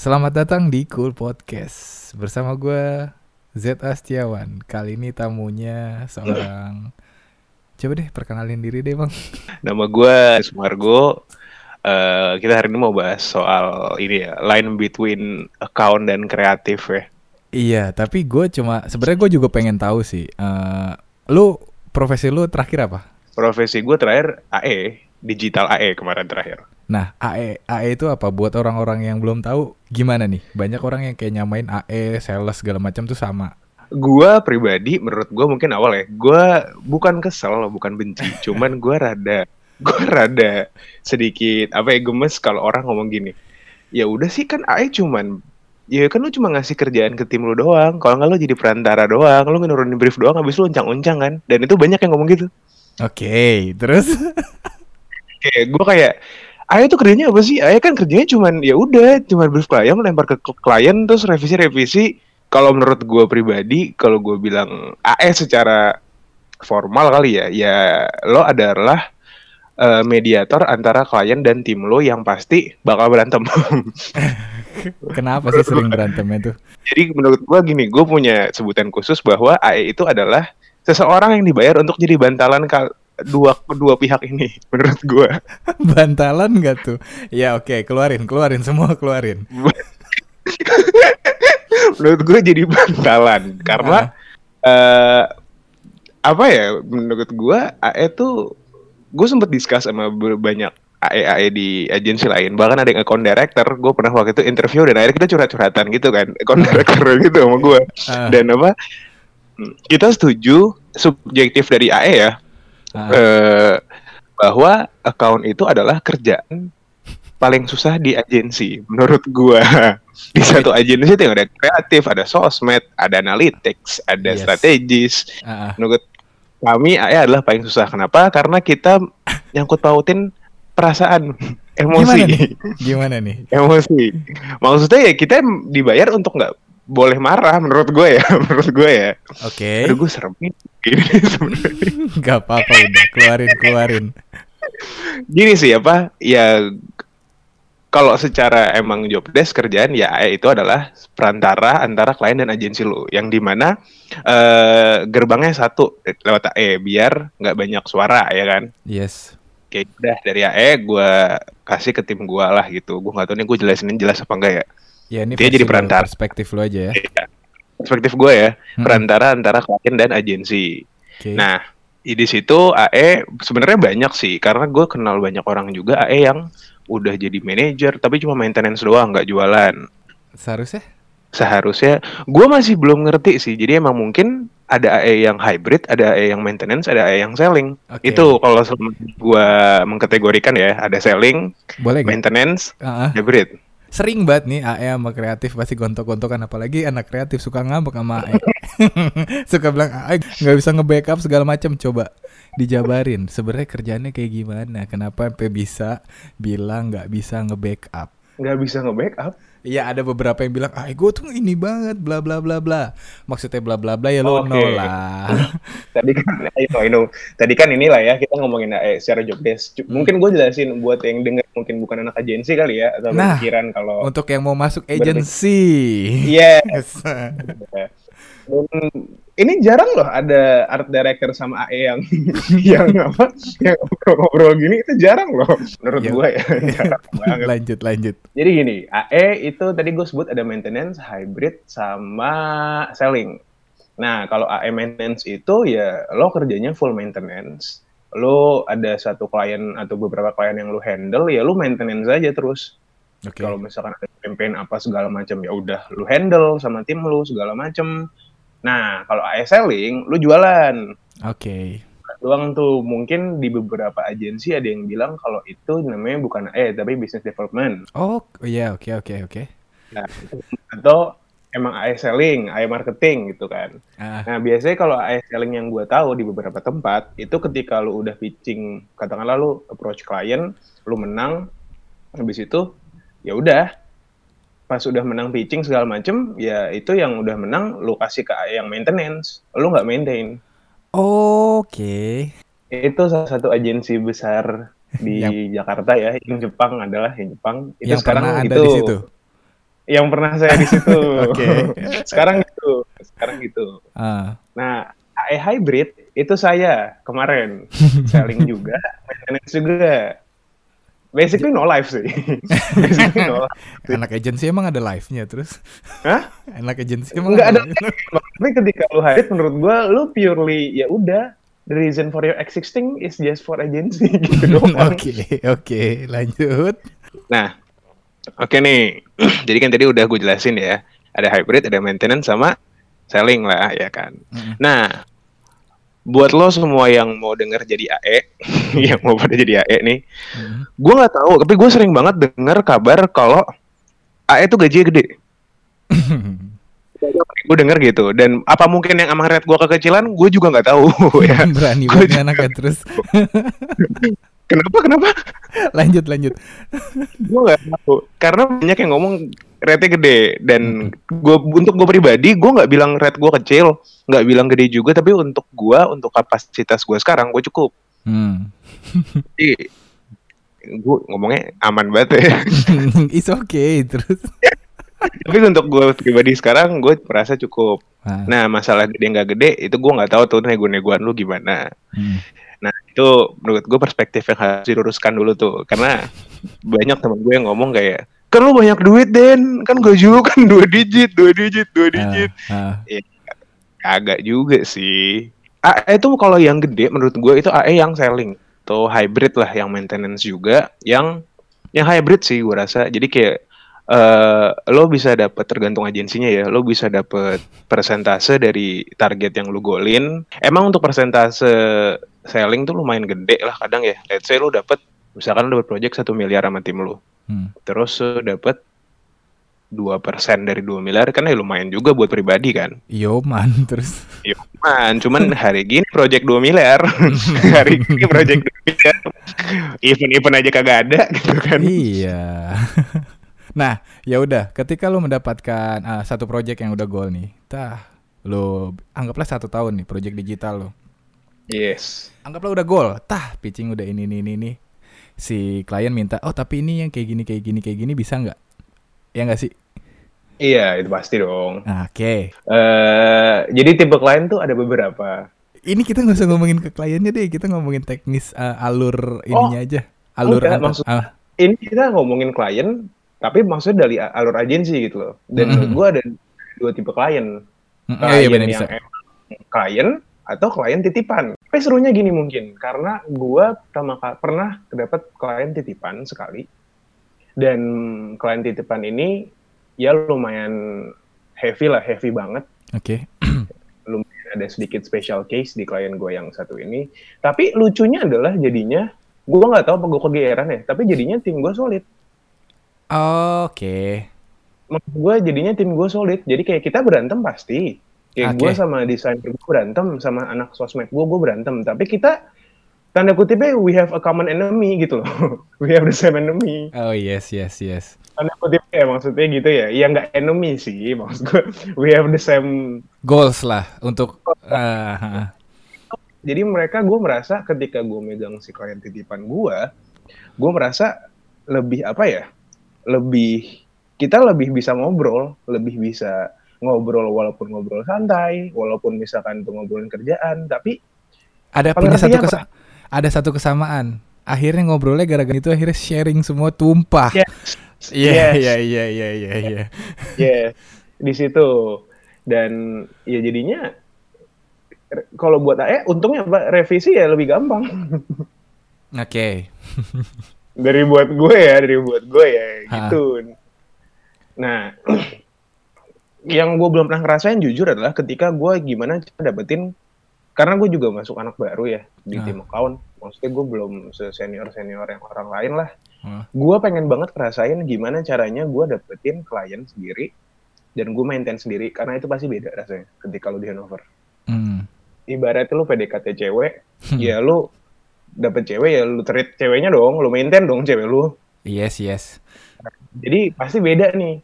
Selamat datang di Cool Podcast bersama gue Z Astiawan. Kali ini tamunya seorang Coba deh perkenalin diri deh bang. Nama gue Sumargo. Uh, kita hari ini mau bahas soal ini ya, line between account dan kreatif ya. Iya, tapi gue cuma sebenarnya gue juga pengen tahu sih. Uh, lu profesi lu terakhir apa? Profesi gue terakhir AE, digital AE kemarin terakhir. Nah, AE AE itu apa? Buat orang-orang yang belum tahu gimana nih? Banyak orang yang kayak nyamain AE, sales segala macam tuh sama. Gua pribadi menurut gua mungkin awal ya, gua bukan kesel, bukan benci, cuman gua rada gua rada sedikit apa ya gemes kalau orang ngomong gini. Ya udah sih kan AE cuman ya kan lu cuma ngasih kerjaan ke tim lu doang. Kalau nggak lu jadi perantara doang, lu nurunin brief doang habis lu uncang-uncang kan. Dan itu banyak yang ngomong gitu. Oke, okay, terus kayak gue kayak Ayah tuh kerjanya apa sih? Ayah kan kerjanya cuman ya udah, cuma brief klien, lempar ke klien terus revisi-revisi kalau menurut gue pribadi, kalau gue bilang AE secara formal kali ya, ya lo adalah uh, mediator antara klien dan tim lo yang pasti bakal berantem. Kenapa sih sering berantemnya tuh? Jadi menurut gue gini, gue punya sebutan khusus bahwa AE itu adalah seseorang yang dibayar untuk jadi bantalan dua dua pihak ini menurut gue. bantalan gak tuh? Ya oke, okay, keluarin, keluarin semua keluarin. menurut gue jadi bantalan karena uh, apa ya menurut gue AE tuh gue sempet discuss sama banyak AE AE di agensi lain bahkan ada yang account director gue pernah waktu itu interview dan akhirnya kita curhat-curhatan gitu kan account director gitu sama gue uh. dan apa kita setuju subjektif dari AE ya uh. uh, bahwa account itu adalah kerjaan paling susah di agensi menurut gua di satu agensi itu ada kreatif ada sosmed ada analytics ada yes. strategis uh. menurut kami AE adalah paling susah kenapa karena kita nyangkut pautin perasaan emosi gimana nih, gimana nih? emosi maksudnya ya kita dibayar untuk nggak boleh marah menurut gue ya menurut gue ya. Oke. Okay. aduh gue serem gini Gak apa-apa udah keluarin keluarin. Gini sih apa ya kalau secara emang job desk kerjaan ya itu adalah perantara antara klien dan agensi lu. Yang di mana uh, gerbangnya satu lewat AE biar nggak banyak suara ya kan? Yes. Kayak udah dari AE gue kasih ke tim gue lah gitu. Gue nggak tahu nih gue jelasin jelas apa enggak ya ya ini dia jadi perantara perspektif lu aja ya iya. perspektif gue ya hmm. perantara antara klien dan agensi okay. nah di situ AE sebenarnya banyak sih karena gue kenal banyak orang juga AE yang udah jadi manajer tapi cuma maintenance doang nggak jualan seharusnya seharusnya gue masih belum ngerti sih jadi emang mungkin ada AE yang hybrid ada AE yang maintenance ada AE yang selling okay. itu kalau gue mengkategorikan ya ada selling Boleh maintenance uh -uh. hybrid sering banget nih AE sama kreatif pasti gontok-gontokan apalagi anak kreatif suka ngambek sama AE suka bilang AE nggak bisa nge-backup segala macam coba dijabarin sebenarnya kerjanya kayak gimana? Kenapa sampai bisa bilang nggak bisa nge-backup? Nggak bisa nge-backup Iya ada beberapa yang bilang ah gue tuh ini banget bla bla bla bla. Maksudnya bla bla bla ya lo okay. no lah. Tadi kan I know, tadi kan inilah ya kita ngomongin eh, secara job desk. Mungkin gue jelasin buat yang denger mungkin bukan anak agensi kali ya atau nah, pikiran kalau untuk yang mau masuk agensi. Yes ini jarang loh ada art director sama AE yang yang apa yang ngobrol-ngobrol gini. Itu jarang loh menurut gue ya. Lanjut lanjut. Jadi gini AE itu tadi gue sebut ada maintenance hybrid sama selling. Nah kalau AE maintenance itu ya lo kerjanya full maintenance. Lo ada satu klien atau beberapa klien yang lo handle ya lo maintenance aja terus. Okay. kalau misalkan ada campaign apa segala macam ya udah lo handle sama tim lo segala macam Nah, kalau AE selling, lu jualan. Oke. Okay. Doang tuh mungkin di beberapa agensi ada yang bilang kalau itu namanya bukan AE tapi business development. Oh, iya oke oke oke. Nah, atau emang AE selling, AE marketing gitu kan. Uh. Nah, biasanya kalau AE selling yang gue tahu di beberapa tempat itu ketika lu udah pitching, katakanlah lu approach klien, lu menang, habis itu ya udah pas udah menang pitching segala macem ya itu yang udah menang lu kasih ke yang maintenance lu nggak maintain oke okay. itu salah satu agensi besar di yang... Jakarta ya yang Jepang adalah yang Jepang itu yang sekarang itu di situ. yang pernah saya di situ. Oke. sekarang gitu, sekarang gitu. Ah. Nah, AE hybrid itu saya kemarin selling juga, maintenance juga. Basically no life sih. Basically no life. Anak agensi emang ada live-nya terus. Hah? Anak agensi emang Enggak ada. live-nya? Tapi ketika lu hybrid menurut gua lu purely ya udah the reason for your existing is just for agency gitu doang. Oke, oke, lanjut. Nah, oke nih. Jadi kan tadi udah gue jelasin ya. Ada hybrid, ada maintenance sama selling lah ya kan. Mm-mm. Nah, buat lo semua yang mau denger jadi AE, yang mau pada jadi AE nih, Mm. gue nggak tahu, tapi gue sering banget denger kabar kalau AE tuh gajinya gede. Gue denger gitu. Dan apa mungkin yang emang rate gue kekecilan, gue juga nggak tahu ya. Berani banget anaknya terus. Kenapa? Kenapa? lanjut, lanjut. gue nggak tahu. Karena banyak yang ngomong rate gede. Dan gue untuk gue pribadi gue nggak bilang rate gue kecil nggak bilang gede juga tapi untuk gue untuk kapasitas gue sekarang gue cukup. Hmm. jadi gue ngomongnya aman banget ya. It's okay terus. tapi untuk gue pribadi sekarang gue merasa cukup. Ah, nah masalah gede nggak gede itu gue nggak tahu tuh nego-negoan lu gimana. Hmm. nah itu menurut gue perspektif yang harus diluruskan dulu tuh. Karena banyak teman gue yang ngomong kayak kan lu banyak duit Den. Kan gaji lu kan dua digit dua digit dua digit. Ah, ah. agak juga sih. AE itu kalau yang gede menurut gue itu AE yang selling. Atau hybrid lah yang maintenance juga. Yang yang hybrid sih gue rasa. Jadi kayak eh lo bisa dapat tergantung agensinya ya lo bisa dapat persentase dari target yang lo golin. Emang untuk persentase selling tuh lumayan gede lah kadang ya. Let's say lo dapat misalkan lo dapat project satu miliar sama tim lo Hmm. terus lo dapat 2% dari 2 miliar kan ya lumayan juga buat pribadi kan Yo man terus. Yo, man, cuman hari gini project 2 miliar. hari gini project 2 miliar. Event-event aja kagak ada gitu kan. iya. nah, ya udah. Ketika lu mendapatkan ah, satu project yang udah goal nih, tah, lu anggaplah satu tahun nih project digital lo. Yes. Anggaplah udah goal, tah, pitching udah ini ini ini. Si klien minta, oh tapi ini yang kayak gini kayak gini kayak gini bisa nggak? Ya nggak sih? Iya, itu pasti dong. Oke. eh jadi tipe klien tuh ada beberapa. Ini kita nggak usah ngomongin ke kliennya deh, kita ngomongin teknis ah, alur ininya aja. Alur enggak, maksud- ah, Ini kita ngomongin klien, tapi maksudnya dari alur agensi gitu loh. Dan Mhm. menurut gua ada dua tipe klien. mm, Klien iya, iya yang bisa. klien atau klien titipan. Tapi serunya gini mungkin, karena gua pertama kali pernah dapat klien titipan sekali. Dan klien titipan ini ya lumayan heavy lah, heavy banget. Oke. Lumayan ada sedikit special case di klien gue yang satu ini. Tapi lucunya adalah jadinya, gua nggak tahu apa gue kegeeran ya, tapi jadinya tim gue solid. Oke. Maksud gue jadinya tim gue solid. Jadi kayak kita berantem pasti. Kayak Oke. gue sama desainer gue berantem, sama anak sosmed gue, gue berantem. Tapi kita, tanda kutipnya, we have a common enemy gitu loh. we have the same enemy. Oh yes yes yes. Tanda kutipnya ya maksudnya gitu ya. Ya nggak enemy sih, maksud gue. We have the same... Goals lah untuk ah. Jadi mereka, gue merasa ketika gue megang si klien titipan gue, gue merasa lebih apa ya, lebih... Kita lebih bisa ngobrol, lebih bisa ngobrol walaupun ngobrol santai, walaupun misalkan itu ngobrolin kerjaan, tapi ada punya satu apa? kesa- ada satu kesamaan. Akhirnya ngobrolnya gara-gara itu akhirnya sharing semua tumpah. Iya Yes. iya iya iya iya iya. ya di situ dan ya jadinya kalau buat AE untungnya Pak, revisi ya lebih gampang Oke. dari buat gue ya dari buat gue ya Ha. gitu nah yang gue belum pernah ngerasain jujur adalah ketika gue gimana cara dapetin karena gue juga masuk anak baru ya di Ah. tim account maksudnya gue belum senior senior yang orang lain lah Ah. gue pengen banget ngerasain gimana caranya gue dapetin klien sendiri dan gue maintain sendiri karena itu pasti beda rasanya ketika lu di handover Hmm. ibaratnya lu PDKT cewek ya lu dapet cewek ya lu treat ceweknya dong lu maintain dong cewek lu Yes yes. jadi pasti beda nih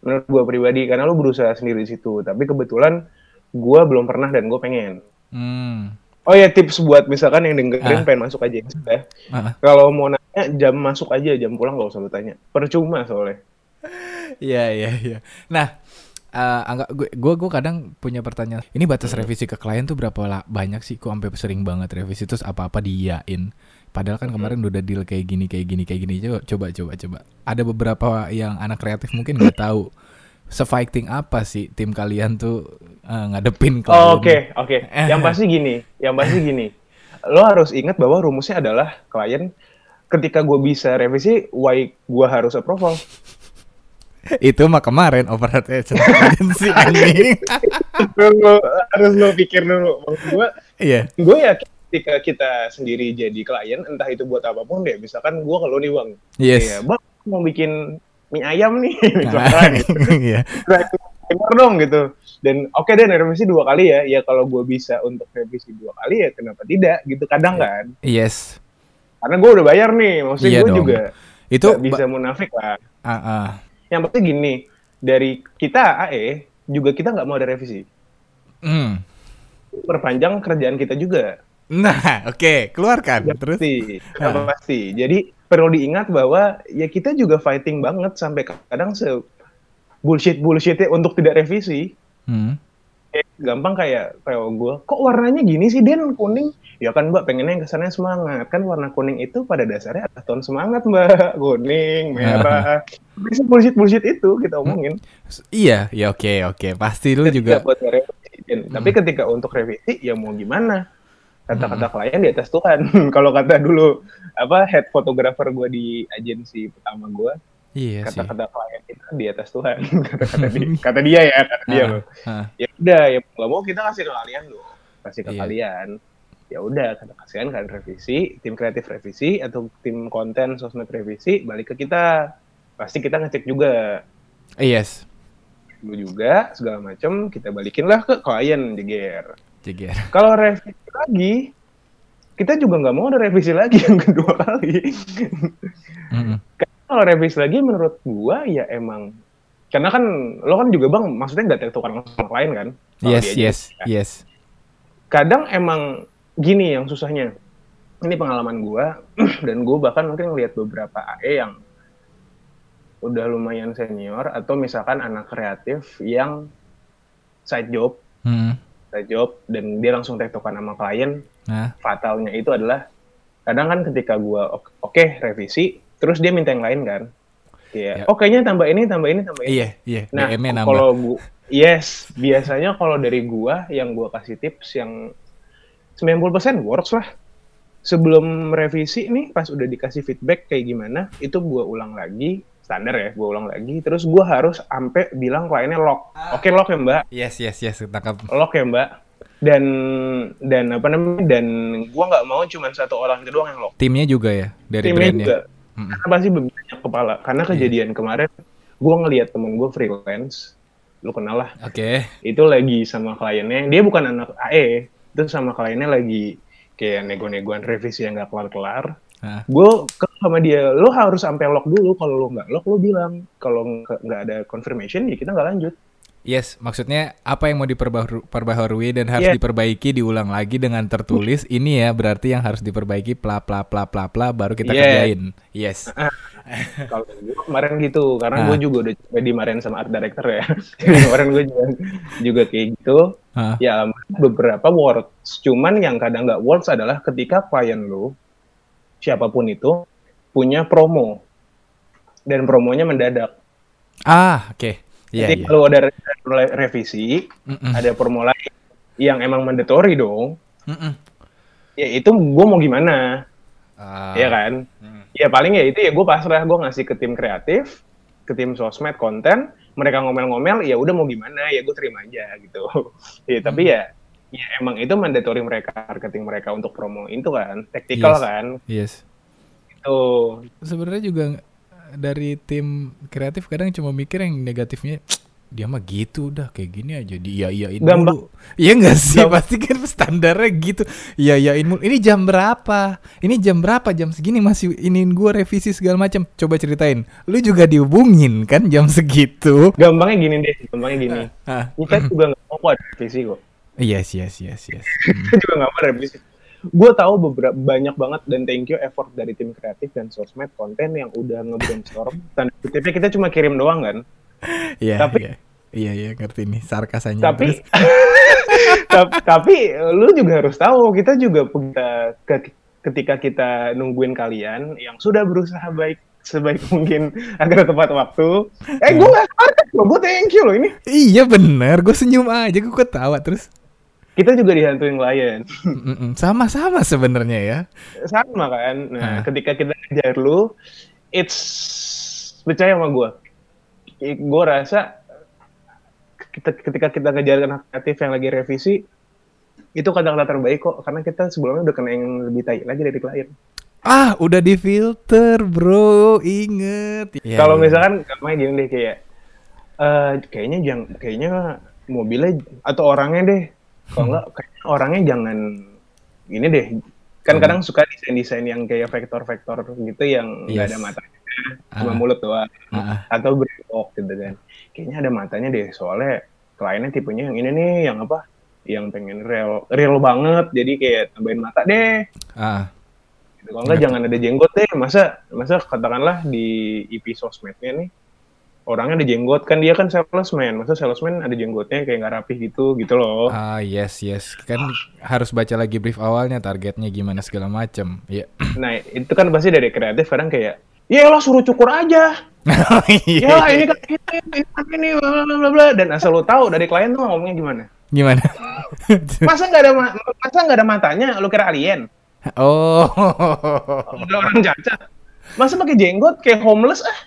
menurut gue pribadi karena lu berusaha sendiri di situ tapi kebetulan gue belum pernah dan gue pengen Hmm. oh ya tips buat misalkan yang dengerin Ah. pengen masuk aja ya Ah. kalau mau nanya jam masuk aja jam pulang gak usah lu tanya percuma soalnya Iya iya iya. Nah, eh angga gue gue gue kadang punya pertanyaan. Ini batas revisi ke klien tuh berapa la- banyak sih? Kok sampai sering banget revisi terus apa-apa diiyain. Padahal kan kemarin udah deal kayak gini kayak gini kayak gini coba coba coba coba. Ada beberapa yang anak kreatif mungkin nggak tahu se-fighting apa sih tim kalian tuh eh, ngadepin klien. Oh, Oke, oke. Yang pasti gini, yang pasti gini. Lo harus ingat bahwa rumusnya adalah klien ketika gue bisa revisi, why gue harus approval. Itu mah kemarin overhead agency anjing. harus lo pikir dulu. Gue, Iya. gue ya ketika kita sendiri jadi klien, entah itu buat apa pun deh. Misalkan gue kalau nih bang, Yes. ya bang mau bikin mie ayam nih, Nah, misalkan. gitu. Iya. Timer dong gitu. Dan oke deh revisi dua kali ya. Ya kalau gue bisa untuk revisi dua kali ya kenapa tidak gitu kadang kan. Yes. Karena gue udah bayar nih, maksudnya Iya gue juga Itu bisa munafik lah. Ah, ah. Yang penting gini, dari kita AE juga kita nggak mau ada revisi. Hmm. Perpanjang kerjaan kita juga. Nah, oke, keluarkan Ya, terus. pasti, Ah. pasti. Jadi perlu diingat bahwa ya kita juga fighting banget sampai kadang se bullshit bullshitnya untuk tidak revisi. Hmm. Kayak gampang kayak kayak gue, kok warnanya gini sih Den kuning? Ya kan Mbak pengennya yang kesannya semangat kan warna kuning itu pada dasarnya adalah tone semangat Mbak kuning merah. Bisa bullshit bullshit itu kita omongin. S- Iya, ya oke, oke. Pasti lu juga. buat revisi. Dan- Tapi ketika untuk revisi ya mau gimana? Kata-kata klien di atas Tuhan. Kalau kata dulu apa head photographer gue di agensi pertama gue, Iya sih. kata-kata klien itu di atas Tuhan. Kata-kata dia, kata dia ya, kata dia Ah, loh. ah. Ya udah, ya nggak mau kita kasih ke kalian loh, kasih ke Iya. kalian. Ya udah, kata kasihan kalian revisi, tim kreatif revisi atau tim konten sosmed revisi, balik ke kita. Pasti kita ngecek juga Yes. dulu juga segala macam kita balikin lah ke klien jeger. Jeger. Kalau revisi lagi, kita juga nggak mau ada revisi lagi yang kedua kali. Mm-mm. Kalau revisi lagi menurut gua ya emang karena kan lo kan juga bang maksudnya nggak langsung sama klien kan? Yes, yes, ya. yes. Kadang emang gini yang susahnya. Ini pengalaman gua dan gua bahkan mungkin ngeliat beberapa AE yang udah lumayan senior atau misalkan anak kreatif yang side job Hmm. Side job dan dia langsung tektokan sama klien. Nah, fatalnya itu adalah kadang kan ketika gua oke oke, revisi terus dia minta yang lain kan? Ya. Kayak, oh kayaknya tambah ini tambah ini tambah ini. Iya, iya. nah kalau gua yes biasanya kalau dari gua yang gua kasih tips yang 90% works lah. Sebelum revisi nih pas udah dikasih feedback kayak gimana itu gua ulang lagi standar ya gua ulang lagi. Terus gua harus sampai bilang kliennya lock. Oke lock ya mbak? Yes, yes, yes. Tangkap. lock ya mbak. Dan dan apa namanya dan gua nggak mau cuma satu orang itu doang yang lock. Timnya juga ya dari timnya brandnya. juga. Mm-mm. karena pasti banyak kepala. Karena kejadian kemarin gua ngelihat temen gua freelance. Lu kenal lah. Oke. itu lagi sama kliennya. Dia bukan anak AE itu sama kliennya lagi kayak nego-negoan revisi yang nggak kelar-kelar Nah, gue ke sama dia lo harus sampai lock dulu kalau lo nggak lock lo bilang kalau nggak ada confirmation ya kita nggak lanjut yes, maksudnya apa yang mau diperbaharui dan harus Iya. diperbaiki diulang lagi dengan tertulis. Ini ya berarti yang harus diperbaiki pla pla pla pla pla baru kita Iya. kerjain. Yes. kalau gue kemarin gitu karena Ah. gue juga udah coba dimarahin sama art director ya kemarin gue juga juga kayak gitu Ah. ya beberapa works cuman yang kadang nggak works adalah ketika klien lu siapa pun itu punya promo dan promonya mendadak Ah, oke. Iya, jadi iya. kalau ada re- revisi Mm-mm. ada promo lain yang emang mandatory dong Mm-mm. ya itu gue mau gimana Ah. ya kan Mm. ya paling ya itu ya gue pasrah gue ngasih ke tim kreatif ke tim sosmed konten mereka ngomel-ngomel ya udah mau gimana ya gue terima aja gitu ya tapi Hmm. ya ya emang itu mandatory mereka marketing mereka untuk promo itu kan taktikal Yes. kan Yes. itu Sebenarnya juga nggak- dari tim kreatif kadang cuma mikir yang negatifnya dia mah gitu udah kayak gini aja dia iyain Gampang. mulu. Iya enggak sih? Gampang. Pasti kan standarnya gitu. Iya iyain mulu. Ini jam berapa? Ini jam berapa? Jam segini masih iniin gua revisi segala macam. Coba ceritain. Lu juga dihubungin kan jam segitu? gampangnya gini deh gampangnya gini Ah. kita juga nggak mau ada revisi kok Yes, yes, yes, yes. kita juga nggak ada revisi gue tahu beberapa banyak banget dan thank you effort dari tim kreatif dan sosmed konten yang udah nge-brainstorm. Tanda kutipnya kita cuma kirim doang kan. Iya, Tapi- iya. Iya, iya, ngerti nih sarkasanya. tapi tapi, tapi lu juga harus tahu kita juga ketika kita nungguin kalian yang sudah berusaha baik sebaik mungkin agar tepat waktu. Eh gue gak sarkas loh, gue thank you loh ini. iya bener, gue senyum aja, gue ketawa terus. Kita juga dihantuin klien. Sama-sama sebenarnya ya. sama kan nah Ah. ketika kita ngejar lu it's percaya sama gue gue rasa kita, ketika kita ngejar anak kreatif yang lagi revisi itu kata-kata terbaik kok karena kita sebelumnya udah kena yang lebih tai lagi dari klien Ah, udah difilter, bro. Inget. Ya, kalau misalkan kamu gini deh kayak eh kayaknya jangan kayaknya mobilnya atau orangnya deh kalau enggak kayaknya orangnya jangan ini deh kan Hmm. kadang suka desain-desain yang kayak vektor-vektor gitu yang Yes. ada matanya cuma Ah. mulut doang Ah, ah. atau berkok gitu kan kayaknya ada matanya deh soalnya kliennya tipenya yang ini nih yang apa yang pengen real real banget jadi kayak tambahin mata deh Ah, gitu. kalau nggak jangan ada jenggot deh masa masa katakanlah di IP sosmednya nih orangnya ada jenggot kan dia kan salesman masa salesman ada jenggotnya kayak nggak rapih gitu gitu loh ah, yes, yes. Kan harus baca lagi brief awalnya, targetnya gimana segala macem. Iya. nah itu kan pasti dari kreatif kadang kayak ya lo suruh cukur aja Iya. ya ini kan ini ini kan ini bla bla bla dan asal lo tahu dari klien tuh ngomongnya gimana Gimana? masa nggak ada ma- masa nggak ada matanya lo kira alien oh. udah orang cacat masa pakai jenggot kayak homeless ah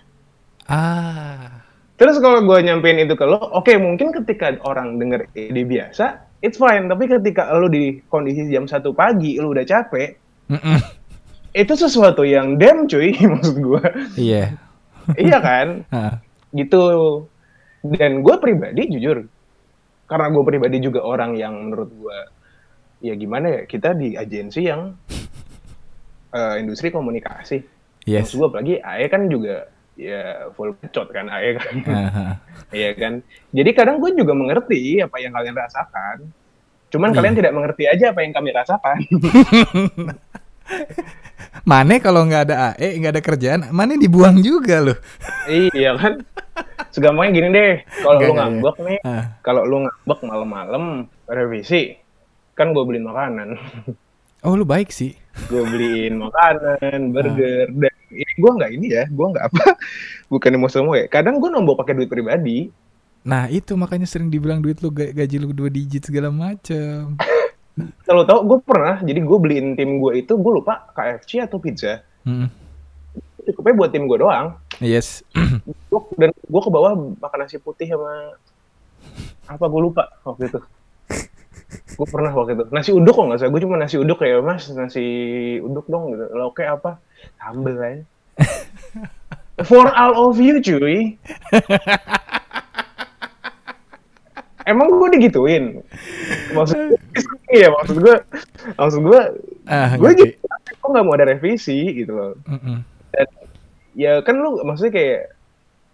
ah. terus kalau gue nyampein itu ke lo oke mungkin ketika orang denger ide biasa it's fine tapi ketika lo di kondisi jam satu pagi lo udah capek Mm-mm. itu sesuatu yang damn cuy maksud gue Iya. iya kan Ah. gitu dan gue pribadi jujur karena gue pribadi juga orang yang menurut gue ya gimana ya kita di agensi yang eh, industri komunikasi Yes. maksud gue apalagi AE kan juga ya full pecot kan AE kan Ah, ah. Iya kan jadi kadang gue juga mengerti apa yang kalian rasakan cuman Iya. kalian tidak mengerti aja apa yang kami rasakan Mane kalau nggak ada AE, nggak ada kerjaan, Mane dibuang juga loh. iya kan segampangnya gini deh kalau lu ngambek nih Ah. kalau lu ngambek malam-malam revisi kan gue beliin makanan Oh lu baik sih. gue beliin makanan burger Ah. dan ini gue nggak ini ya gue nggak apa bukan emosi ya kadang gue nombok pakai duit pribadi Nah itu makanya sering dibilang duit lu ga- gaji lu dua digit segala macem. kalau tau gue pernah jadi gue beliin tim gue itu gue lupa KFC atau pizza Mm. cukupnya buat tim gue doang Yes. Gua- dan gue ke bawah makan nasi putih sama apa gue lupa waktu itu gue pernah waktu itu. Nasi uduk kok nggak salah. Gue cuma nasi uduk kayak mas. Nasi uduk dong gitu. Lo kayak apa? Sambel aja. For all of you cuy. Emang gue digituin? Maksud iya maksud gue maksud gue Ah, gue gitu kok nggak mau ada revisi gitu loh. Mm-mm. dan ya kan lu maksudnya kayak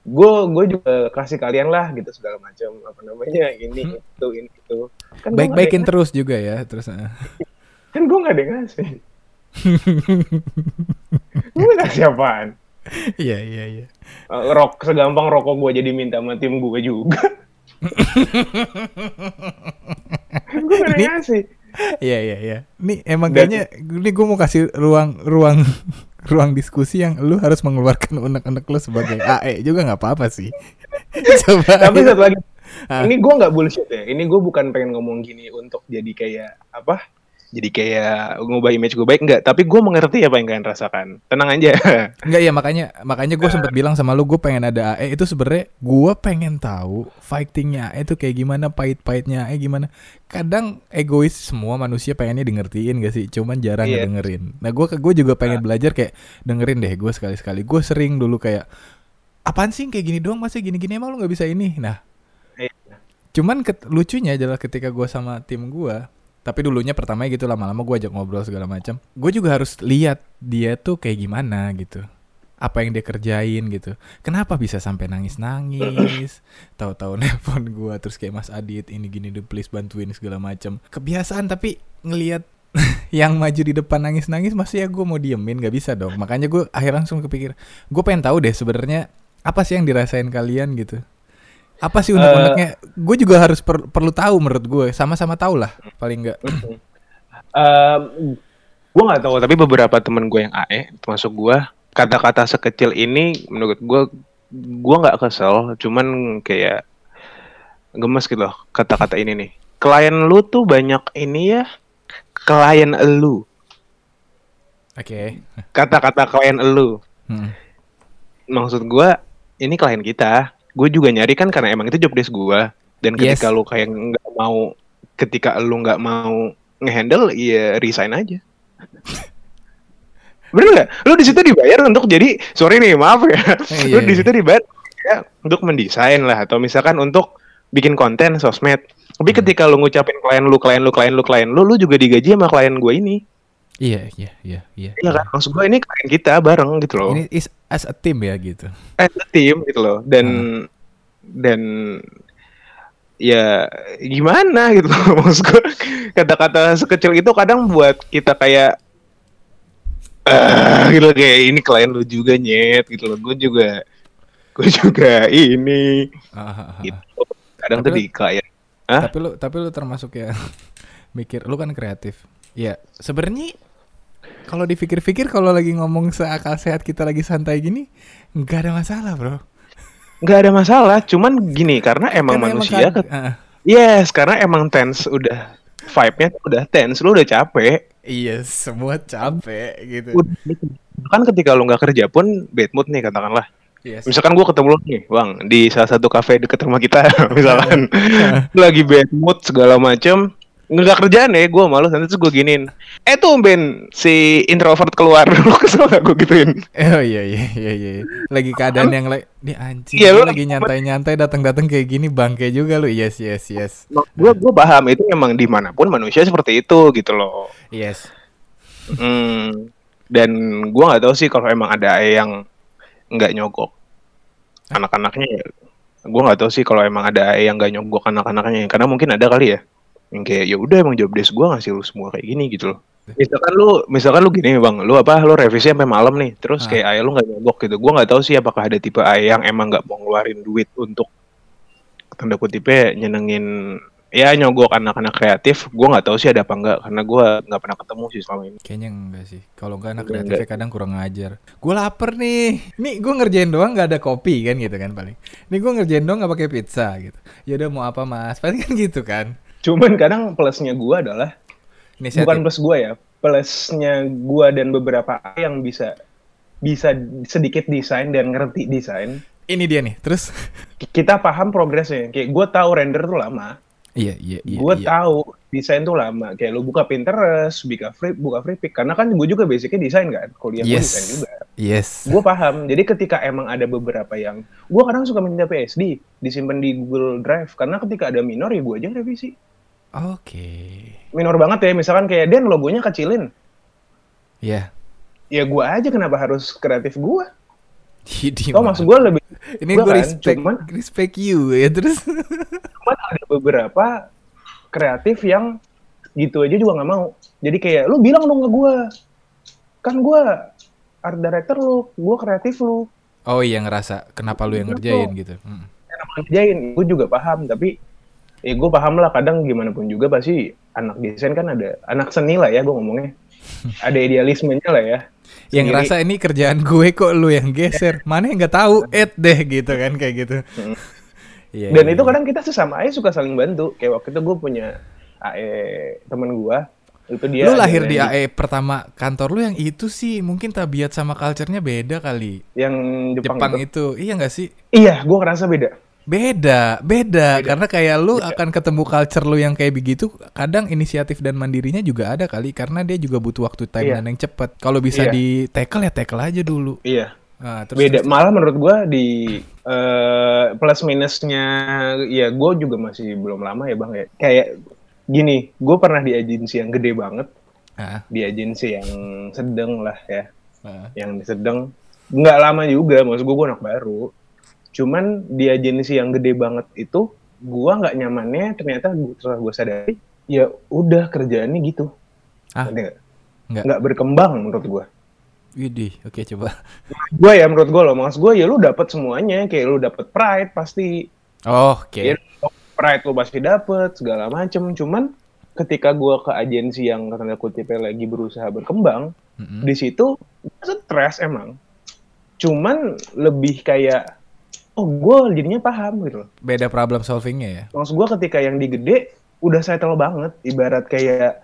gue gue juga kasih kalian lah gitu segala macam apa namanya ini itu ini itu kan Baik-baikin ada- terus juga ya terus. ah. kan gue nggak ada yang ngasih gue ngasih apaan Iya iya iya. Eh, rok segampang rokok gue jadi minta sama tim gue juga gue nggak ngasih Iya iya iya. Nih emang Dan- kayaknya ini gue mau kasih ruang ruang ruang diskusi yang lu harus mengeluarkan unek-unek lu sebagai AE juga nggak apa-apa sih. Coba. tapi satu lagi Ah. ini gue nggak bullshit ya ini gue bukan pengen ngomong gini untuk jadi kayak apa jadi kayak ngubah image gue baik enggak. Tapi gue mengerti apa yang kalian rasakan. Tenang aja. Enggak ya makanya makanya gue sempet bilang sama lu gue pengen ada AE itu sebenarnya gue pengen tahu fightingnya AE itu kayak gimana pahit-pahitnya AE gimana. Kadang egois semua manusia pengennya dengertiin gak sih? Cuman jarang Iya. ngedengerin. Nah gue gue juga pengen belajar kayak dengerin deh gue sekali-sekali. Gue sering dulu kayak apaan sih kayak gini doang? Masih gini-gini emang lu nggak bisa ini? Nah. Iya. cuman ket- lucunya adalah ketika gue sama tim gue tapi dulunya pertama gitu lama-lama gue ajak ngobrol segala macam. Gue juga harus lihat dia tuh kayak gimana gitu. Apa yang dia kerjain gitu. Kenapa bisa sampai nangis nangis tahu-tahu nelpon gue terus kayak Mas Adit ini gini deh please bantuin segala macam. Kebiasaan tapi ngelihat yang maju di depan nangis-nangis masih ya gue mau diemin nggak bisa dong. Makanya gue akhirnya langsung kepikir gue pengen tahu deh sebenarnya apa sih yang dirasain kalian? gitu apa sih unek-uneknya gue juga harus per- perlu tahu menurut gue sama-sama tahu lah paling nggak. Um, gue nggak tahu tapi beberapa temen gue yang AE termasuk gue kata-kata sekecil ini menurut gue gue nggak kesel cuman kayak gemes gitu loh kata-kata ini nih. Klien lu tuh banyak ini ya klien lu. Oke. Kata-kata klien lu. Hmm. maksud gue ini klien kita gue juga nyari kan karena emang itu job desk gue dan ketika Yes. lu kayak nggak mau ketika lu nggak mau ngehandle ya resign aja. Bener nggak? Lu di situ dibayar untuk jadi sorry nih maaf ya. Eh, lu iya, di iya. situ dibayar ya, untuk mendesain lah. Atau misalkan untuk bikin konten sosmed. Tapi Hmm. ketika lu ngucapin klien lu klien lu klien lu klien lu lu juga digaji sama klien gue ini. Iya iya iya iya. Iya kan? Maksud gue ini klien kita bareng gitu loh. Ini is as a team ya gitu. As a team gitu loh. Dan Hmm. dan ya gimana gitu loh maksud gue kata-kata sekecil itu kadang buat kita kayak ah gitu loh, kayak ini klien lu juga nyet gitu loh. Gue juga gue juga ini. Ah, ah, ah. gitu. Kadang Tapi tuh di klien Hah? tapi lu tapi lu termasuk ya mikir lu kan kreatif. Ya sebenarnya kalau dipikir-pikir kalau lagi ngomong seakal sehat kita lagi santai gini nggak ada masalah bro. Nggak ada masalah cuman gini karena emang Karena manusia kan- ke- ah, yes karena emang tense udah vibe-nya udah tense lu udah capek. Iya semua capek gitu. Udah, kan ketika lu nggak kerja pun bad mood nih katakanlah. Yes. misalkan gua ketemu lu nih bang di salah satu kafe deket rumah kita misalkan. Lu lagi bad mood segala macem nggak kerjaan ya gue malu nanti terus gue giniin eh tuh Ben si introvert keluar lu kesel gak gue gituin Oh iya iya iya iya. Lagi keadaan yang lagi di anjing. Iya, lu lagi nyantai-nyantai datang-datang kayak gini bangke juga lu. Yes yes yes. gue gue paham itu emang di mana pun manusia seperti itu gitu loh Yes. Hmm, dan gua nggak tahu sih kalau emang ada yang nggak nyogok anak-anaknya ya. Gua nggak tahu sih kalau emang ada yang nggak nyogok anak-anaknya karena mungkin ada kali ya. Yang kayak ya udah emang job desk gua ngasih lu semua kayak gini gitu loh. Misalkan lu misalkan lu gini bang, lu apa lu revisi sampai malam nih, terus Ah. kayak ayah lu nggak nyogok gitu. Gua nggak tahu sih apakah ada tipe ayah yang emang nggak mau ngeluarin duit untuk tanda kutipnya nyenengin ya nyogok anak-anak kreatif. Gua nggak tahu sih ada apa enggak karena gua nggak pernah ketemu sih selama ini. Kayaknya enggak sih. Kalau enggak anak Enggak, kreatifnya kadang kurang ngajar. Gue lapar nih. Nih gue ngerjain doang nggak ada kopi kan gitu kan paling. Nih gue ngerjain doang nggak pakai pizza gitu. Ya udah mau apa mas? Paling kan gitu kan. Cuman kadang plusnya gua adalah Inisiatif. bukan plus gua ya, plusnya gua dan beberapa yang bisa bisa sedikit desain dan ngerti desain. Ini dia nih. Terus. Kita paham progresnya. Kayak gua tahu render tuh lama. iya iya iya. gua iya. tahu desain tuh lama. Kayak lu buka Pinterest, buka free buka free pick karena kan gua juga basicnya desain kan. Kuliah Yes. desain juga. Yes. Gue paham. Jadi ketika emang ada beberapa yang gua kadang suka minta PSD disimpan di Google Drive karena ketika ada minor ya gua aja revisi. Oke. Minor banget ya, misalkan kayak Dan logonya kecilin. Ya. ya gua aja kenapa harus kreatif gua Jadi oh maksud gua lebih ini gua gue kan, respect cuman- respect you ya terus. cuman ada beberapa kreatif yang gitu aja juga nggak mau jadi kayak lu bilang dong ke gua kan gua art director lu gua kreatif lu Oh iya ngerasa kenapa lu yang Betul. ngerjain gitu. Hmm. kenapa ngerjain gue juga paham tapi ya gue paham lah kadang gimana pun juga pasti anak desain kan ada anak seni lah ya gue ngomongnya ada idealismenya lah ya Yang Sendiri. ngerasa ini kerjaan gue kok lu yang geser. Mana yang nggak tahu, et deh gitu kan kayak gitu. Iya. dan itu iya. kadang kita sesama aja suka saling bantu kayak waktu itu gue punya AE temen gua itu dia lu lahir di yang- AE pertama kantor lu yang itu sih mungkin tabiat sama culture-nya beda kali. yang Jepang, Jepang, itu. itu. Iya nggak sih? iya gue ngerasa beda Beda, beda, karena kayak lu akan ketemu culture lu yang kayak begitu, kadang inisiatif dan mandirinya juga ada kali karena dia juga butuh waktu Iya. timeline yang cepet. Kalau bisa Iya. di tackle ya tackle aja dulu. iya. Nah, terus, beda. terus- malah menurut gua di eh, plus minusnya ya gue juga masih belum lama ya bang ya. Kayak gini gue pernah di agensi yang gede banget. Ah, di agensi yang sedang lah ya. Ah. yang sedang nggak lama juga maksud gue gue anak baru cuman di agensi yang gede banget itu gua nggak nyamannya ternyata gua- setelah gue sadari ya udah kerjaannya gitu Ah. Nggak? Nggak. berkembang menurut gue Widih, oke coba. gue ya menurut gue loh maksud gue ya lu dapat semuanya kayak lu dapat pride pasti Oh, oke. ya pride lu pasti dapet segala macem cuman ketika gue ke agensi yang tanda kutipnya lagi berusaha berkembang Mm-mm. di situ stres emang cuman lebih kayak oh gue jadinya paham gitu loh. Beda problem solvingnya ya. maksud gue ketika yang di gede udah settle banget. Ibarat kayak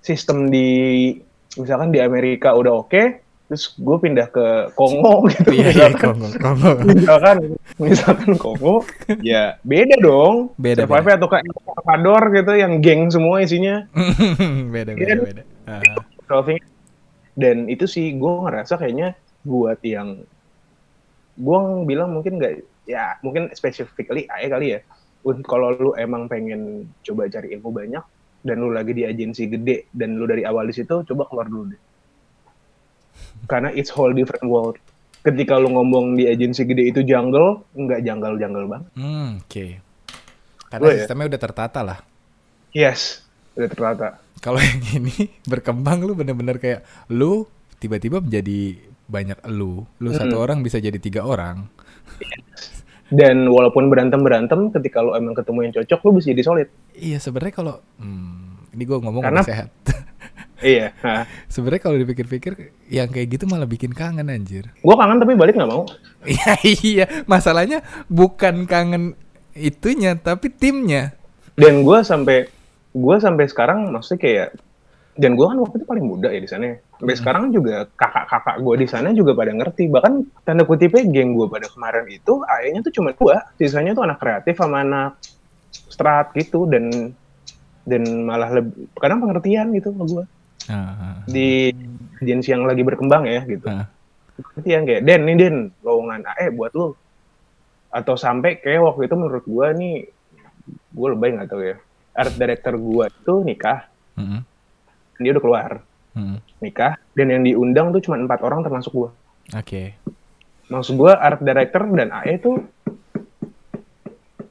sistem di misalkan di Amerika udah oke terus gue pindah ke Kongo gitu. Iya, iya, misalkan. Kongo, Kongo. misalkan misalkan Kongo ya beda dong. Beda, Survive atau kayak El Salvador gitu yang geng semua isinya. Beda, Iya. beda, beda. Ah, solving. Dan itu sih gue ngerasa kayaknya buat yang gue bilang mungkin nggak ya mungkin specifically AE kali ya untuk kalau lu emang pengen coba cari ilmu banyak dan lu lagi di agensi gede dan lu dari awal di situ coba keluar dulu deh karena it's whole different world ketika lu ngomong di agensi gede itu jungle nggak jungle jungle banget Hmm, oke. Karena Gue ya? sistemnya udah tertata lah. yes udah tertata Kalau yang ini berkembang lu bener-bener kayak lu tiba-tiba menjadi banyak lu. Lu satu orang bisa jadi tiga orang. dan walaupun berantem berantem ketika lu emang ketemu yang cocok lu bisa jadi solid Iya sebenarnya kalau hmm, ini gue ngomong Karena- sehat. iya sebenarnya kalau dipikir-pikir yang kayak gitu malah bikin kangen anjir. gue kangen tapi balik nggak mau Iya iya, masalahnya bukan kangen itunya tapi timnya. dan gue sampai gue sampai sekarang maksudnya kayak dan gue kan waktu itu paling muda ya di sana sampai sekarang juga kakak-kakak gue di sana juga pada ngerti. Bahkan tanda kutipnya geng gue pada kemarin itu ayahnya tuh cuma dua. Sisanya tuh anak kreatif sama anak strat gitu dan dan malah lebih kadang pengertian gitu sama gue Ah, di agensi yang lagi berkembang ya gitu. Ah. pengertian kayak Den nih Den lowongan AE buat lu. Atau sampai kayak waktu itu menurut gue nih gue lebay nggak tahu ya. Art director gue itu nikah. Mm-mm, dia udah keluar mm-mm. nikah dan yang diundang tuh cuma empat orang termasuk gue Oke. maksud gue art director dan AE tuh